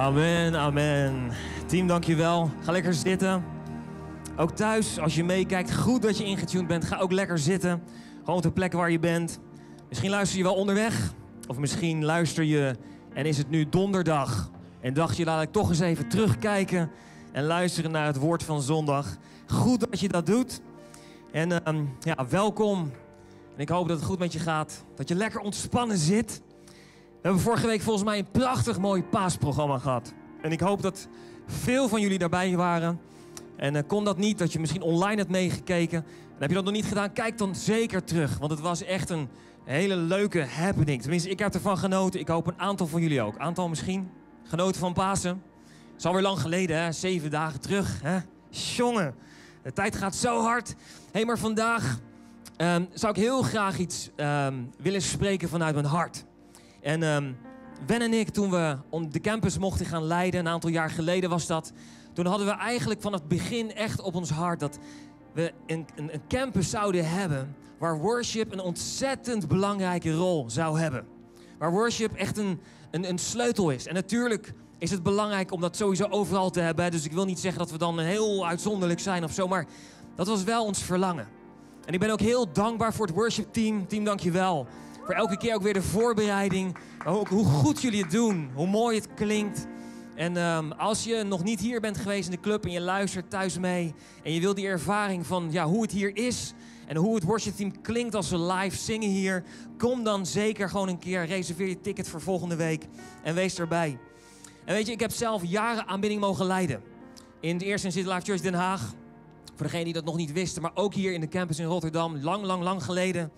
Amen, amen. Team, dankjewel. Ga lekker zitten. Ook thuis, als je meekijkt, goed dat je ingetuned bent. Ga ook lekker zitten. Gewoon op de plek waar je bent. Misschien luister je wel onderweg. Of misschien luister je en is het nu donderdag. En dacht je, laat ik toch eens even terugkijken en luisteren naar het woord van zondag. Goed dat je dat doet. En ehm, ja, welkom. En ik hoop dat het goed met je gaat. Dat je lekker ontspannen zit. We hebben vorige week volgens mij een prachtig mooi paasprogramma gehad. En ik hoop dat veel van jullie daarbij waren. En uh, kon dat niet, dat je misschien online hebt meegekeken. En heb je dat nog niet gedaan, kijk dan zeker terug. Want het was echt een hele leuke happening. Tenminste, ik heb ervan genoten. Ik hoop een aantal van jullie ook. Aantal misschien. Genoten van Pasen. Het is alweer lang geleden, hè? Zeven dagen terug. Hè? Jongen, de tijd gaat zo hard. Hé, maar vandaag um, zou ik heel graag iets um, willen spreken vanuit mijn hart. En um, en ik, toen we de campus mochten gaan leiden, een aantal jaar geleden was dat, toen hadden we eigenlijk van het begin echt op ons hart dat we een, een, campus zouden hebben waar worship een ontzettend belangrijke rol zou hebben. Waar worship echt een, een, een sleutel is. En natuurlijk is het belangrijk om dat sowieso overal te hebben. Dus ik wil niet zeggen dat we dan heel uitzonderlijk zijn of zo, maar dat was wel ons verlangen. En ik ben ook heel dankbaar voor het worship team. Team, dank je wel. Voor elke keer ook weer de voorbereiding. Ook hoe goed jullie het doen. Hoe mooi het klinkt. En um, als je nog niet hier bent geweest in de club en je luistert thuis mee. En je wil die ervaring van ja, hoe het hier is. En hoe het worship team klinkt als we live zingen hier. Kom dan zeker gewoon een keer. Reserveer je ticket voor volgende week. En wees erbij. En weet je, ik heb zelf jaren aanbidding mogen leiden. In de eerste City Life Church Den Haag. Voor degenen die dat nog niet wisten. Maar ook hier in de campus in Rotterdam. Lang, lang, lang geleden.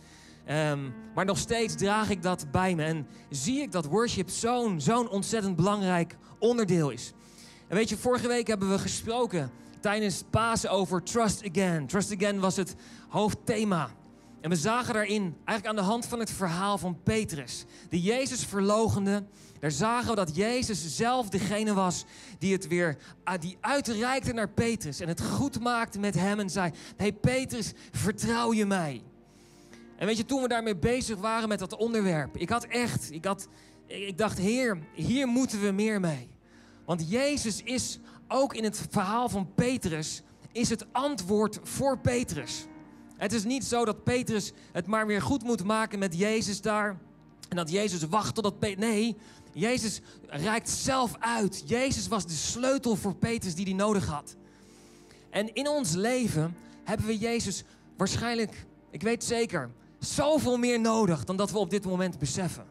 Um, maar nog steeds draag ik dat bij me. En zie ik dat worship zo'n zo'n ontzettend belangrijk onderdeel is. En weet je, vorige week hebben we gesproken tijdens Pasen over Trust Again. Trust Again was het hoofdthema. En we zagen daarin, eigenlijk aan de hand van het verhaal van Petrus, die Jezus verlogende, daar zagen we dat Jezus zelf degene was die het weer, ah, die uitreikte naar Petrus en het goed maakte met hem en zei, hey Petrus, vertrouw je mij? En weet je, toen we daarmee bezig waren met dat onderwerp, ik had echt, ik, had, ik dacht, Heer, hier moeten we meer mee. Want Jezus is ook in het verhaal van Petrus, is het antwoord voor Petrus. Het is niet zo dat Petrus het maar weer goed moet maken met Jezus daar. En dat Jezus wacht totdat Petrus. Nee, Jezus reikt zelf uit. Jezus was de sleutel voor Petrus die hij nodig had. En in ons leven hebben we Jezus waarschijnlijk, ik weet zeker, zoveel meer nodig dan dat we op dit moment beseffen.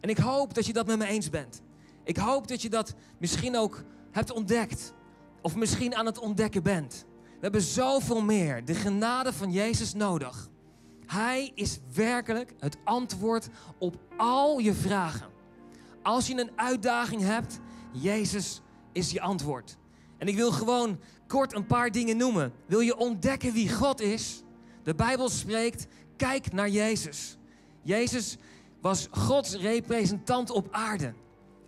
En ik hoop dat je dat met me eens bent. Ik hoop dat je dat misschien ook hebt ontdekt. Of misschien aan het ontdekken bent. We hebben zoveel meer de genade van Jezus nodig. Hij is werkelijk het antwoord op al je vragen. Als je een uitdaging hebt, Jezus is je antwoord. En ik wil gewoon kort een paar dingen noemen. Wil je ontdekken wie God is? De Bijbel spreekt, kijk naar Jezus. Jezus was Gods representant op aarde.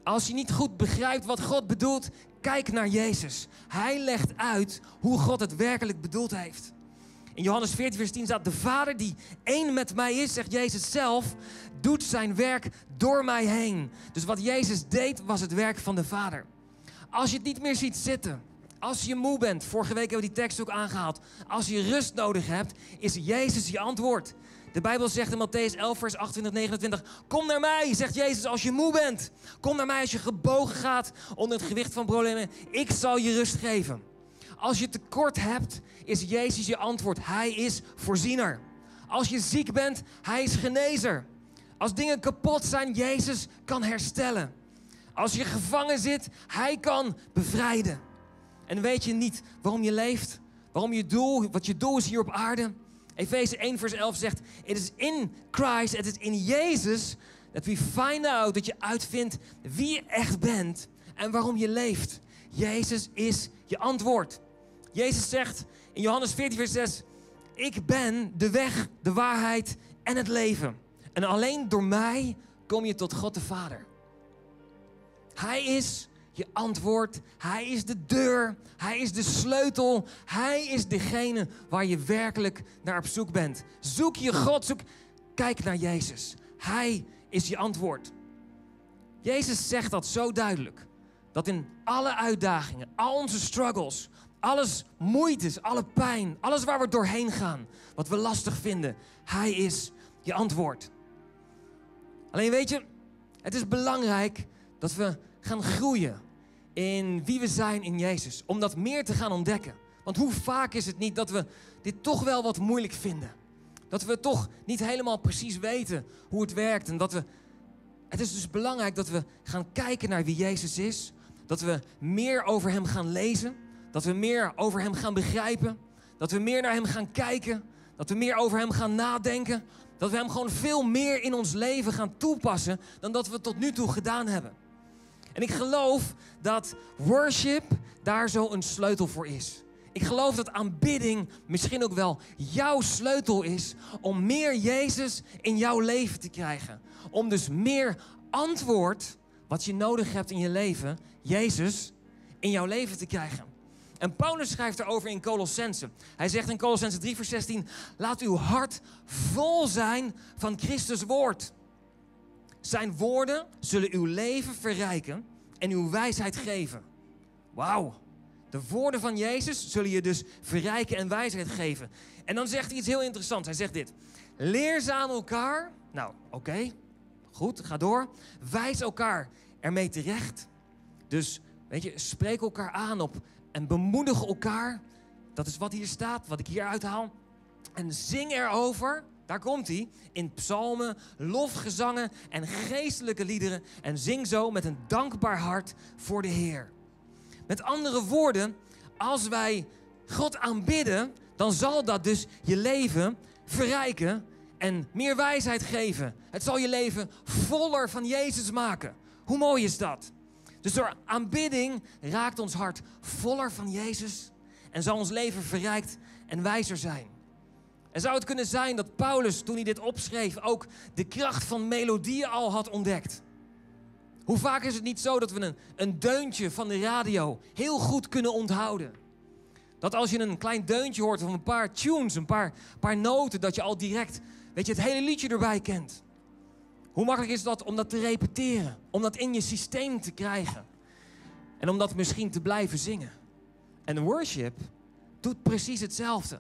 Als je niet goed begrijpt wat God bedoelt, kijk naar Jezus. Hij legt uit hoe God het werkelijk bedoeld heeft. In Johannes 14, vers 10 staat: De Vader die één met mij is, zegt Jezus zelf, doet zijn werk door mij heen. Dus wat Jezus deed, was het werk van de Vader. Als je het niet meer ziet zitten, als je moe bent, vorige week hebben we die tekst ook aangehaald. Als je rust nodig hebt, is Jezus je antwoord. De Bijbel zegt in Matthäus 11, vers 28, 29... Kom naar mij, zegt Jezus, als je moe bent. Kom naar mij als je gebogen gaat onder het gewicht van problemen. Ik zal je rust geven. Als je tekort hebt, is Jezus je antwoord. Hij is voorziener. Als je ziek bent, hij is genezer. Als dingen kapot zijn, Jezus kan herstellen. Als je gevangen zit, hij kan bevrijden. En weet je niet waarom je leeft? Waarom je doel, wat je doel is hier op aarde? Efeze 1 vers 11 zegt, het is in Christ, het is in Jezus, dat we find out, dat je uitvindt wie je echt bent en waarom je leeft. Jezus is je antwoord. Jezus zegt in Johannes 14 vers 6, ik ben de weg, de waarheid en het leven. En alleen door mij kom je tot God de Vader. Hij is je antwoord. Hij is de deur. Hij is de sleutel. Hij is degene waar je werkelijk naar op zoek bent. Zoek je God. Zoek. Kijk naar Jezus. Hij is je antwoord. Jezus zegt dat zo duidelijk. Dat in alle uitdagingen, al onze struggles, alles moeites, alle pijn, alles waar we doorheen gaan, wat we lastig vinden, Hij is je antwoord. Alleen weet je, het is belangrijk dat we gaan groeien in wie we zijn in Jezus. Om dat meer te gaan ontdekken. Want hoe vaak is het niet dat we dit toch wel wat moeilijk vinden? Dat we toch niet helemaal precies weten hoe het werkt. En dat we. Het is dus belangrijk dat we gaan kijken naar wie Jezus is. Dat we meer over Hem gaan lezen. Dat we meer over Hem gaan begrijpen. Dat we meer naar Hem gaan kijken. Dat we meer over Hem gaan nadenken. Dat we Hem gewoon veel meer in ons leven gaan toepassen dan dat we tot nu toe gedaan hebben. En ik geloof dat worship daar zo een sleutel voor is. Ik geloof dat aanbidding misschien ook wel jouw sleutel is om meer Jezus in jouw leven te krijgen. Om dus meer antwoord wat je nodig hebt in je leven, Jezus, in jouw leven te krijgen. En Paulus schrijft erover in Colossense. Hij zegt in Colossense 3 vers 16, laat uw hart vol zijn van Christus woord. Zijn woorden zullen uw leven verrijken en uw wijsheid geven. Wauw. De woorden van Jezus zullen je dus verrijken en wijsheid geven. En dan zegt hij iets heel interessants. Hij zegt dit. Leer ze aan elkaar. Nou, oké. Goed, ga door. Wijs elkaar ermee terecht. Dus, weet je, spreek elkaar aan op en bemoedig elkaar. Dat is wat hier staat, wat ik hier uithaal. En zing erover daar komt hij. In psalmen, lofgezangen en geestelijke liederen. En zing zo met een dankbaar hart voor de Heer. Met andere woorden, als wij God aanbidden, dan zal dat dus je leven verrijken en meer wijsheid geven. Het zal je leven voller van Jezus maken. Hoe mooi is dat? Dus door aanbidding raakt ons hart voller van Jezus en zal ons leven verrijkt en wijzer zijn. En zou het kunnen zijn dat Paulus, toen hij dit opschreef, ook de kracht van melodieën al had ontdekt? Hoe vaak is het niet zo dat we een, een deuntje van de radio heel goed kunnen onthouden? Dat als je een klein deuntje hoort of een paar tunes, een paar, paar noten, dat je al direct, weet je, het hele liedje erbij kent. Hoe makkelijk is dat om dat te repeteren, om dat in je systeem te krijgen en om dat misschien te blijven zingen? En worship doet precies hetzelfde.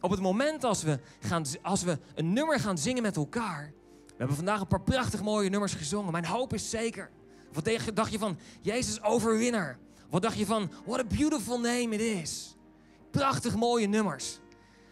Op het moment als we, gaan, als we een nummer gaan zingen met elkaar. We hebben vandaag een paar prachtig mooie nummers gezongen. Mijn hoop is zeker. Wat dacht je van Jezus overwinnaar? Wat dacht je van What a beautiful name it is? Prachtig mooie nummers.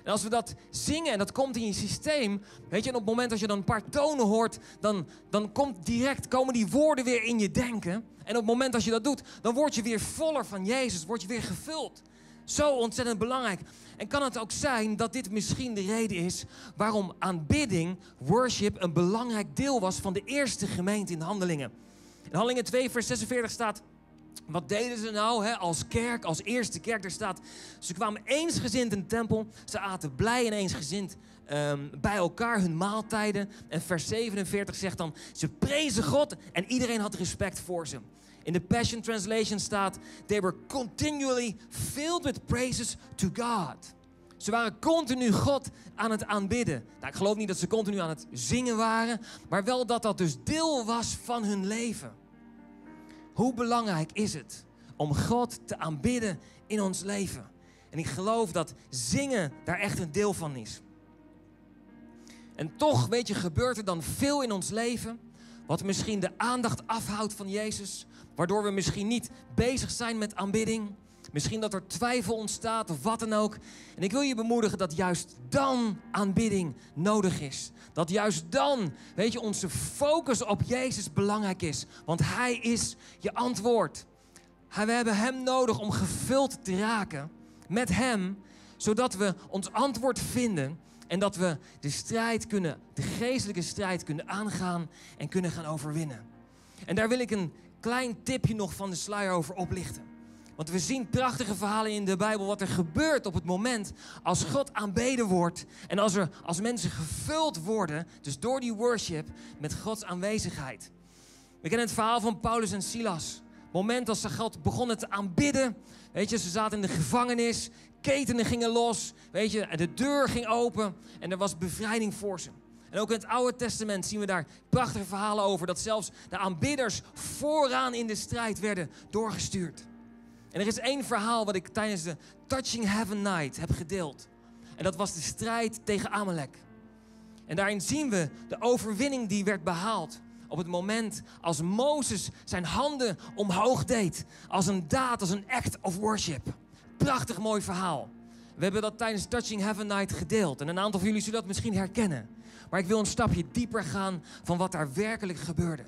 En als we dat zingen en dat komt in je systeem, weet je, en op het moment dat je dan een paar tonen hoort, dan, dan komt direct, komen die woorden weer in je denken. En op het moment dat je dat doet, dan word je weer voller van Jezus, word je weer gevuld. Zo ontzettend belangrijk. En kan het ook zijn dat dit misschien de reden is waarom aanbidding, worship, een belangrijk deel was van de eerste gemeente in Handelingen. In Handelingen 2, vers 46 staat. Wat deden ze nou hè, als kerk, als eerste kerk? Er staat, ze kwamen eensgezind in de tempel. Ze aten blij en eensgezind um, bij elkaar hun maaltijden. En vers 47 zegt dan, ze prezen God en iedereen had respect voor ze. In de Passion Translation staat: They were continually filled with praises to God. Ze waren continu God aan het aanbidden. Nou, ik geloof niet dat ze continu aan het zingen waren, maar wel dat dat dus deel was van hun leven. Hoe belangrijk is het om God te aanbidden in ons leven? En ik geloof dat zingen daar echt een deel van is. En toch, weet je, gebeurt er dan veel in ons leven wat misschien de aandacht afhoudt van Jezus, waardoor we misschien niet bezig zijn met aanbidding. Misschien dat er twijfel ontstaat of wat dan ook. En ik wil je bemoedigen dat juist dan aanbidding nodig is. Dat juist dan, weet je, onze focus op Jezus belangrijk is. Want Hij is je antwoord. We hebben Hem nodig om gevuld te raken met Hem, zodat we ons antwoord vinden en dat we de strijd kunnen, de geestelijke strijd kunnen aangaan en kunnen gaan overwinnen. En daar wil ik een klein tipje nog van de sluier over oplichten. Want we zien prachtige verhalen in de Bijbel wat er gebeurt op het moment als God aanbeden wordt en als, er, als mensen gevuld worden, dus door die worship, met Gods aanwezigheid. We kennen het verhaal van Paulus en Silas. Moment dat ze God begonnen te aanbidden, weet je, ze zaten in de gevangenis, ketenen gingen los, weet je, de deur ging open en er was bevrijding voor ze. En ook in het Oude Testament zien we daar prachtige verhalen over dat zelfs de aanbidders vooraan in de strijd werden doorgestuurd. En er is één verhaal wat ik tijdens de Touching Heaven Night heb gedeeld. En dat was de strijd tegen Amalek. En daarin zien we de overwinning die werd behaald op het moment als Mozes zijn handen omhoog deed. Als een daad, als een act of worship. Prachtig mooi verhaal. We hebben dat tijdens Touching Heaven Night gedeeld. En een aantal van jullie zullen dat misschien herkennen. Maar ik wil een stapje dieper gaan van wat daar werkelijk gebeurde.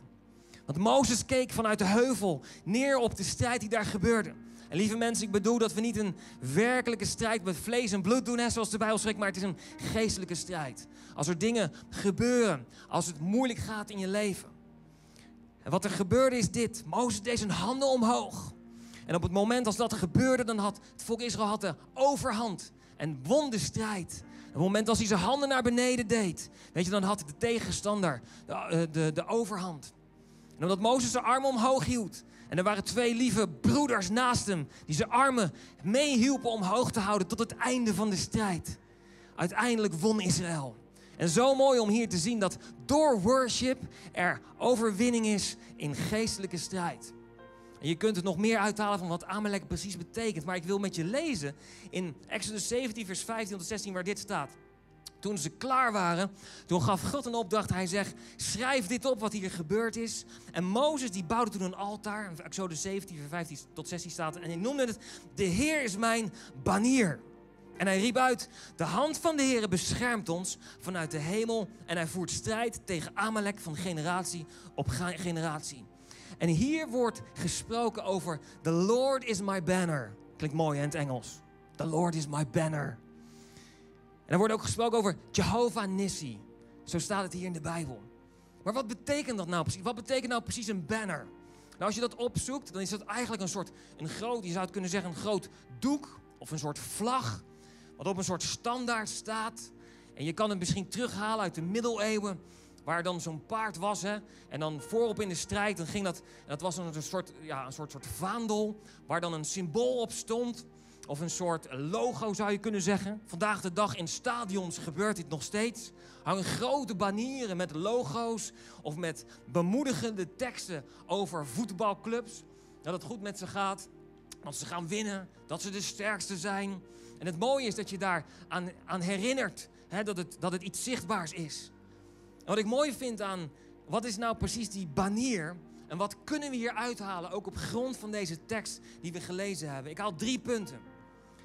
Want Mozes keek vanuit de heuvel neer op de strijd die daar gebeurde. En lieve mensen, ik bedoel dat we niet een werkelijke strijd met vlees en bloed doen, hè, zoals de Bijbel spreekt, maar het is een geestelijke strijd. Als er dingen gebeuren, als het moeilijk gaat in je leven. En wat er gebeurde is dit. Mozes deed zijn handen omhoog. En op het moment als dat gebeurde, dan had het volk Israël had de overhand en won de strijd. Op het moment als hij zijn handen naar beneden deed, weet je, dan had de tegenstander de, eh, de, de overhand. En omdat Mozes zijn armen omhoog hield, en er waren twee lieve broeders naast hem, die zijn armen meehielpen omhoog te houden tot het einde van de strijd. Uiteindelijk won Israël. En zo mooi om hier te zien dat door worship er overwinning is in geestelijke strijd. En je kunt het nog meer uithalen van wat Amalek precies betekent. Maar ik wil met je lezen in Exodus 17, vers 15 tot 16, waar dit staat. Toen ze klaar waren, toen gaf God een opdracht. Hij zegt, schrijf dit op wat hier gebeurd is. En Mozes die bouwde toen een altaar. Exodus 17, vers 15 tot 16 staat. En hij noemde het, de Heer is mijn banier. En hij riep uit, de hand van de Heer beschermt ons vanuit de hemel. En hij voert strijd tegen Amalek van generatie op generatie. En hier wordt gesproken over, the Lord is my banner. Klinkt mooi in het Engels. The Lord is my banner. En er wordt ook gesproken over Jehovah Nissi. Zo staat het hier in de Bijbel. Maar wat betekent dat nou precies? Wat betekent nou precies een banner? Nou, als je dat opzoekt, dan is dat eigenlijk een soort, een groot, je zou het kunnen zeggen, een groot doek of een soort vlag, wat op een soort standaard staat. En je kan het misschien terughalen uit de middeleeuwen, waar dan zo'n paard was. Hè? En dan voorop in de strijd, dan ging dat, dat was een soort, ja, een soort, soort vaandel, waar dan een symbool op stond. Of een soort logo zou je kunnen zeggen. Vandaag de dag in stadions gebeurt dit nog steeds. Hangen grote banieren met logo's of met bemoedigende teksten over voetbalclubs. Dat het goed met ze gaat, dat ze gaan winnen, dat ze de sterkste zijn. En het mooie is dat je daar aan, aan herinnert hè, dat, het, dat het iets zichtbaars is. Wat ik mooi vind aan wat is nou precies die banier en wat kunnen we hier uithalen, ook op grond van deze tekst die we gelezen hebben. Ik haal drie punten.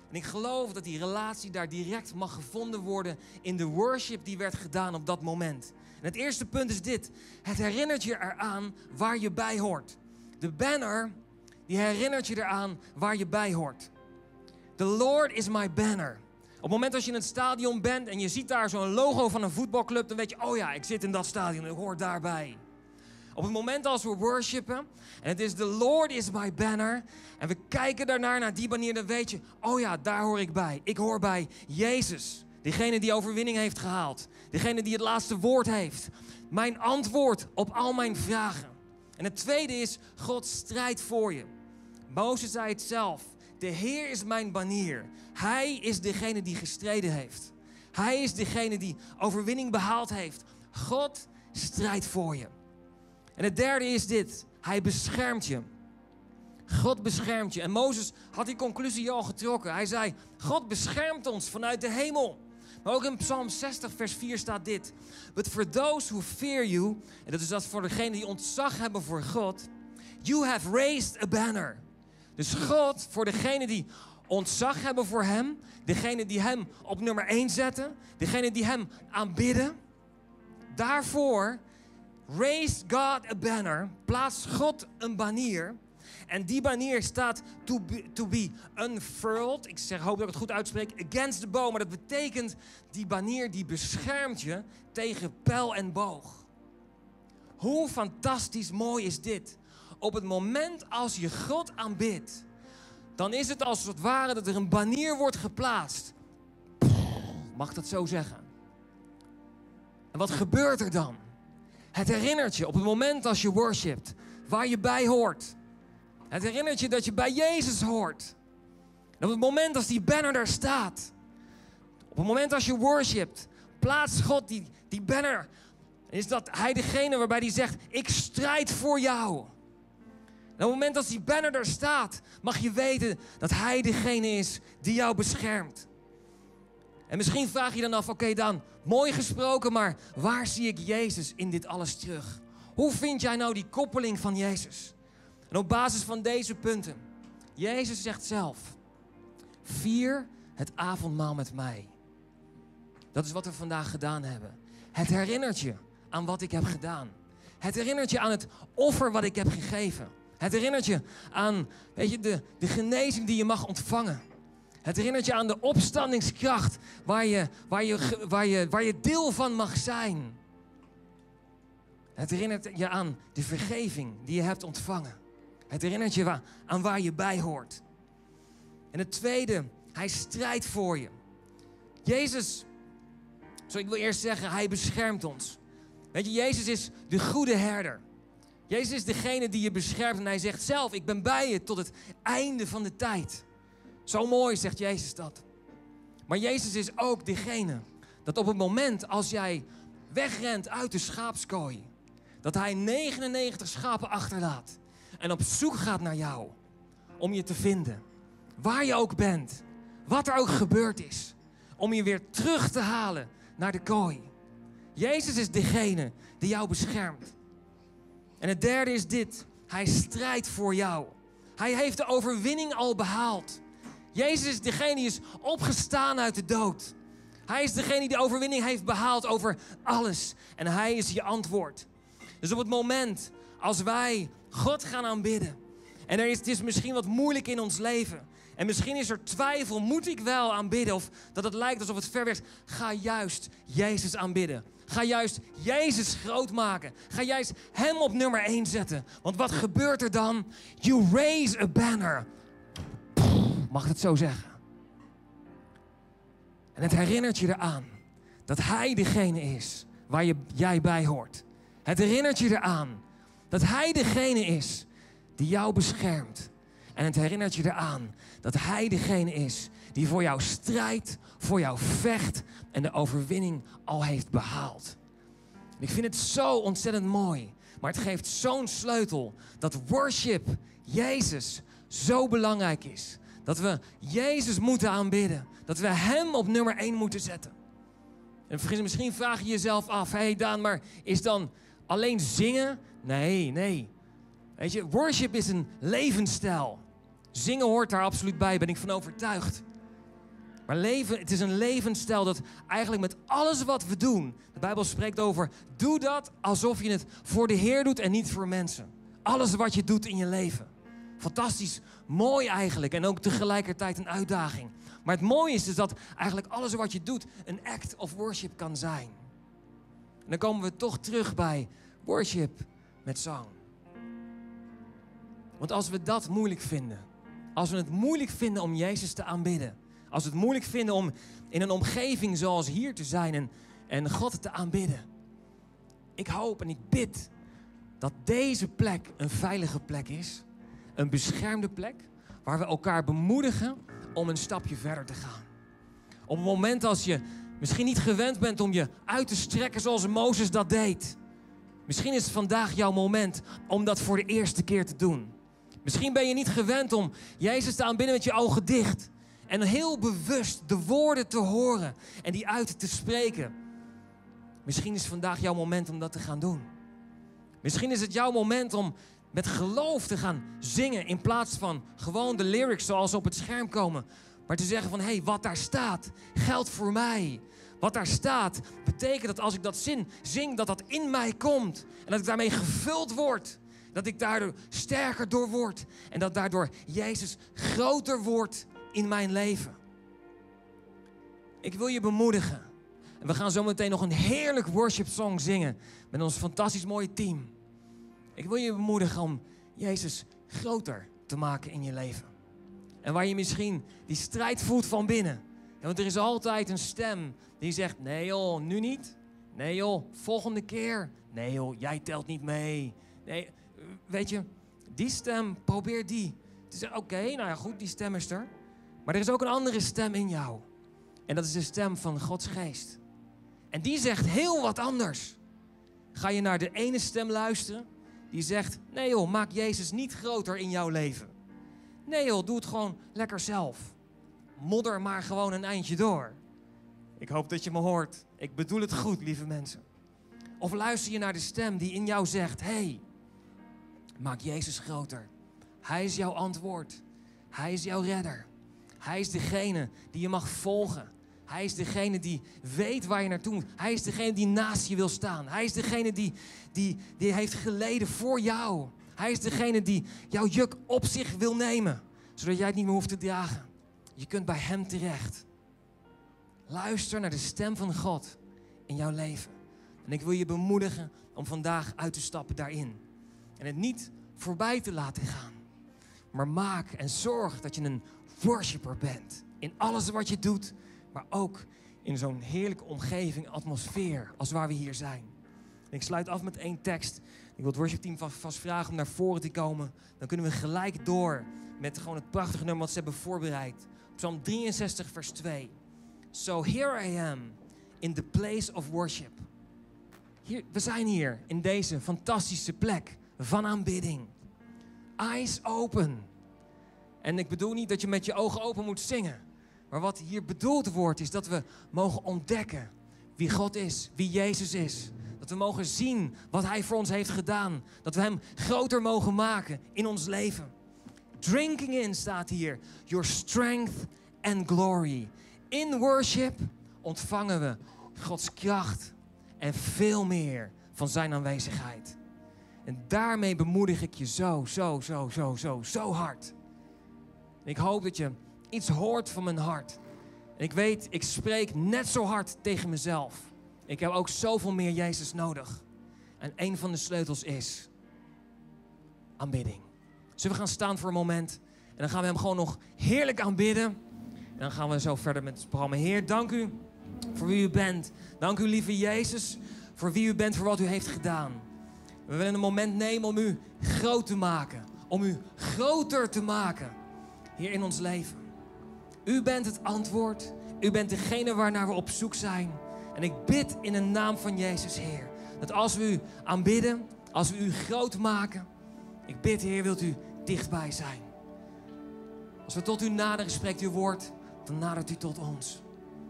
En ik geloof dat die relatie daar direct mag gevonden worden in de worship die werd gedaan op dat moment. En het eerste punt is dit. Het herinnert je eraan waar je bij hoort. De banner, die herinnert je eraan waar je bij hoort. The Lord is my banner. Op het moment als je in het stadion bent en je ziet daar zo'n logo van een voetbalclub, dan weet je, oh ja, ik zit in dat stadion, ik hoor daarbij. Op het moment als we worshipen, en het is the Lord is my banner, en we kijken daarnaar naar die manier, dan weet je, oh ja, daar hoor ik bij. Ik hoor bij Jezus, degene die overwinning heeft gehaald, degene die het laatste woord heeft. Mijn antwoord op al mijn vragen. En het tweede is, God strijdt voor je. Mozes zei het zelf, de Heer is mijn banier. Hij is degene die gestreden heeft. Hij is degene die overwinning behaald heeft. God strijdt voor je. En het derde is dit. Hij beschermt je. God beschermt je. En Mozes had die conclusie al getrokken. Hij zei, God beschermt ons vanuit de hemel. Maar ook in Psalm 60, vers 4 staat dit. But for those who fear you, en dat is dat voor degenen die ontzag hebben voor God, you have raised a banner. Dus God, voor degenen die ontzag hebben voor Hem, degenen die Hem op nummer 1 zetten, degenen die Hem aanbidden, daarvoor Raise God a banner. Plaats God een banier. En die banier staat to be, to be unfurled. Ik zeg, hoop dat ik het goed uitspreek. Against the bow. Maar dat betekent, die banier die beschermt je tegen pijl en boog. Hoe fantastisch mooi is dit? Op het moment als je God aanbidt, dan is het als het ware dat er een banier wordt geplaatst. Mag dat zo zeggen? En wat gebeurt er dan? Het herinnert je op het moment als je worshipt waar je bij hoort. Het herinnert je dat je bij Jezus hoort. Op het moment als die banner daar staat. Op het moment als je worshipt, plaatst God die, die banner. Is dat hij degene waarbij hij zegt, ik strijd voor jou. Op het moment dat die banner er staat, mag je weten dat hij degene is die jou beschermt. En misschien vraag je dan af, oké dan, mooi gesproken, maar waar zie ik Jezus in dit alles terug? Hoe vind jij nou die koppeling van Jezus? En op basis van deze punten, Jezus zegt zelf, vier het avondmaal met mij. Dat is wat we vandaag gedaan hebben. Het herinnert je aan wat ik heb gedaan. Het herinnert je aan het offer wat ik heb gegeven. Het herinnert je aan weet je, de, de genezing die je mag ontvangen. Het herinnert je aan de opstandingskracht waar je, waar, je, waar, je, waar je deel van mag zijn. Het herinnert je aan de vergeving die je hebt ontvangen. Het herinnert je aan waar je bij hoort. En het tweede, hij strijdt voor je. Jezus, zo ik wil eerst zeggen, hij beschermt ons. Weet je, Jezus is de goede herder. Jezus is degene die je beschermt en hij zegt zelf, ik ben bij je tot het einde van de tijd. Zo mooi zegt Jezus dat. Maar Jezus is ook degene dat op het moment als jij wegrent uit de schaapskooi, dat hij 99 schapen achterlaat en op zoek gaat naar jou om je te vinden. Waar je ook bent, wat er ook gebeurd is, om je weer terug te halen naar de kooi. Jezus is degene die jou beschermt. En het derde is dit. Hij strijdt voor jou. Hij heeft de overwinning al behaald. Jezus is degene die is opgestaan uit de dood. Hij is degene die de overwinning heeft behaald over alles. En hij is je antwoord. Dus op het moment als wij God gaan aanbidden. En er is, het is misschien wat moeilijk in ons leven. En misschien is er twijfel, moet ik wel aanbidden? Of dat het lijkt alsof het ver weg is. Ga juist Jezus aanbidden. Ga juist Jezus groot maken. Ga juist Hem op nummer 1 zetten. Want wat gebeurt er dan? You raise a banner. Mag het zo zeggen? En het herinnert je eraan dat Hij degene is waar je, jij bij hoort. Het herinnert je eraan dat Hij degene is die jou beschermt. En het herinnert je eraan dat Hij degene is die voor jou strijdt, voor jou vecht en de overwinning al heeft behaald. ik vind het zo ontzettend mooi, maar het geeft zo'n sleutel dat worship, Jezus, zo belangrijk is. Dat we Jezus moeten aanbidden. Dat we Hem op nummer 1 moeten zetten. En misschien vraag je jezelf af, hé hey Daan, maar is dan alleen zingen? Nee, nee. Weet je, worship is een levensstijl. Zingen hoort daar absoluut bij, ben ik van overtuigd. Maar leven, het is een levensstijl dat eigenlijk met alles wat we doen, de Bijbel spreekt over, doe dat alsof je het voor de Heer doet en niet voor mensen. Alles wat je doet in je leven. Fantastisch, mooi eigenlijk en ook tegelijkertijd een uitdaging. Maar het mooie is dus dat eigenlijk alles wat je doet een act of worship kan zijn. En dan komen we toch terug bij worship met zang. Want als we dat moeilijk vinden, als we het moeilijk vinden om Jezus te aanbidden, als we het moeilijk vinden om in een omgeving zoals hier te zijn en, en God te aanbidden, ik hoop en ik bid dat deze plek een veilige plek is, een beschermde plek, waar we elkaar bemoedigen om een stapje verder te gaan. Op het moment als je misschien niet gewend bent om je uit te strekken zoals Mozes dat deed. Misschien is het vandaag jouw moment om dat voor de eerste keer te doen. Misschien ben je niet gewend om Jezus te aanbidden met je ogen dicht. En heel bewust de woorden te horen en die uit te spreken. Misschien is vandaag jouw moment om dat te gaan doen. Misschien is het jouw moment om met geloof te gaan zingen in plaats van gewoon de lyrics zoals op het scherm komen. Maar te zeggen van hé, hey, wat daar staat geldt voor mij. Wat daar staat betekent dat als ik dat zin zing, dat dat in mij komt. En dat ik daarmee gevuld word. Dat ik daardoor sterker door word. En dat daardoor Jezus groter wordt in mijn leven. Ik wil je bemoedigen. En we gaan zo meteen nog een heerlijk worship song zingen met ons fantastisch mooie team. Ik wil je bemoedigen om Jezus groter te maken in je leven. En waar je misschien die strijd voelt van binnen. want er is altijd een stem die zegt: Nee joh, nu niet. Nee joh, volgende keer. Nee joh, jij telt niet mee. Nee, weet je, die stem, probeer die. Te zeggen: Oké, nou ja, goed, die stem is er. Maar er is ook een andere stem in jou. En dat is de stem van Gods geest. En die zegt heel wat anders. Ga je naar de ene stem luisteren, die zegt: Nee joh, maak Jezus niet groter in jouw leven. Nee joh, doe het gewoon lekker zelf. Modder maar gewoon een eindje door. Ik hoop dat je me hoort. Ik bedoel het goed, lieve mensen. Of luister je naar de stem die in jou zegt: hey, maak Jezus groter. Hij is jouw antwoord. Hij is jouw redder. Hij is degene die je mag volgen. Hij is degene die weet waar je naartoe moet. Hij is degene die naast je wil staan. Hij is degene die, die, die heeft geleden voor jou. Hij is degene die jouw juk op zich wil nemen, zodat jij het niet meer hoeft te dragen. Je kunt bij Hem terecht. Luister naar de stem van God in jouw leven. En ik wil je bemoedigen om vandaag uit te stappen daarin. En het niet voorbij te laten gaan. Maar maak en zorg dat je een worshipper bent. In alles wat je doet, maar ook in zo'n heerlijke omgeving, atmosfeer, als waar we hier zijn. ik sluit af met één tekst. Ik wil het worshipteam vast vragen om naar voren te komen. Dan kunnen we gelijk door met gewoon het prachtige nummer wat ze hebben voorbereid. Psalm 63, vers 2. So here I am in the place of worship. Hier, we zijn hier in deze fantastische plek van aanbidding. Eyes open. En ik bedoel niet dat je met je ogen open moet zingen. Maar wat hier bedoeld wordt is dat we mogen ontdekken wie God is, wie Jezus is. Dat we mogen zien wat Hij voor ons heeft gedaan. Dat we Hem groter mogen maken in ons leven. Drinking in staat hier. Your strength and glory. In worship ontvangen we Gods kracht en veel meer van Zijn aanwezigheid. En daarmee bemoedig ik je zo, zo, zo, zo, zo, zo hard. ik hoop dat je iets hoort van mijn hart. En ik weet, ik spreek net zo hard tegen mezelf. Ik heb ook zoveel meer Jezus nodig. En een van de sleutels is aanbidding. Zullen we gaan staan voor een moment? En dan gaan we hem gewoon nog heerlijk aanbidden. En dan gaan we zo verder met het programma. Heer, dank u voor wie u bent. Dank u, lieve Jezus, voor wie u bent, voor wat u heeft gedaan. We willen een moment nemen om u groot te maken. Om u groter te maken hier in ons leven. U bent het antwoord. U bent degene waarnaar we op zoek zijn. En ik bid in de naam van Jezus, Heer, dat als we u aanbidden, als we u groot maken, ik bid, Heer, wilt u dichtbij zijn. Als we tot u naderen, spreekt uw woord, dan nadert u tot ons.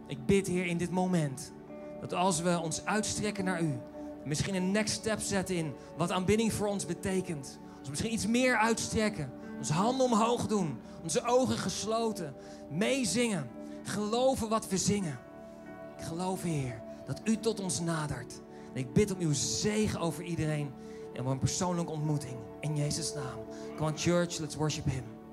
Ik bid, Heer, in dit moment, dat als we ons uitstrekken naar u, misschien een next step zetten in wat aanbidding voor ons betekent. We misschien iets meer uitstrekken, onze handen omhoog doen, onze ogen gesloten, meezingen, geloven wat we zingen. Ik geloof, Heer, dat U tot ons nadert. En ik bid om uw zegen over iedereen en om een persoonlijke ontmoeting. In Jezus' naam. Come on, church, let's worship Him.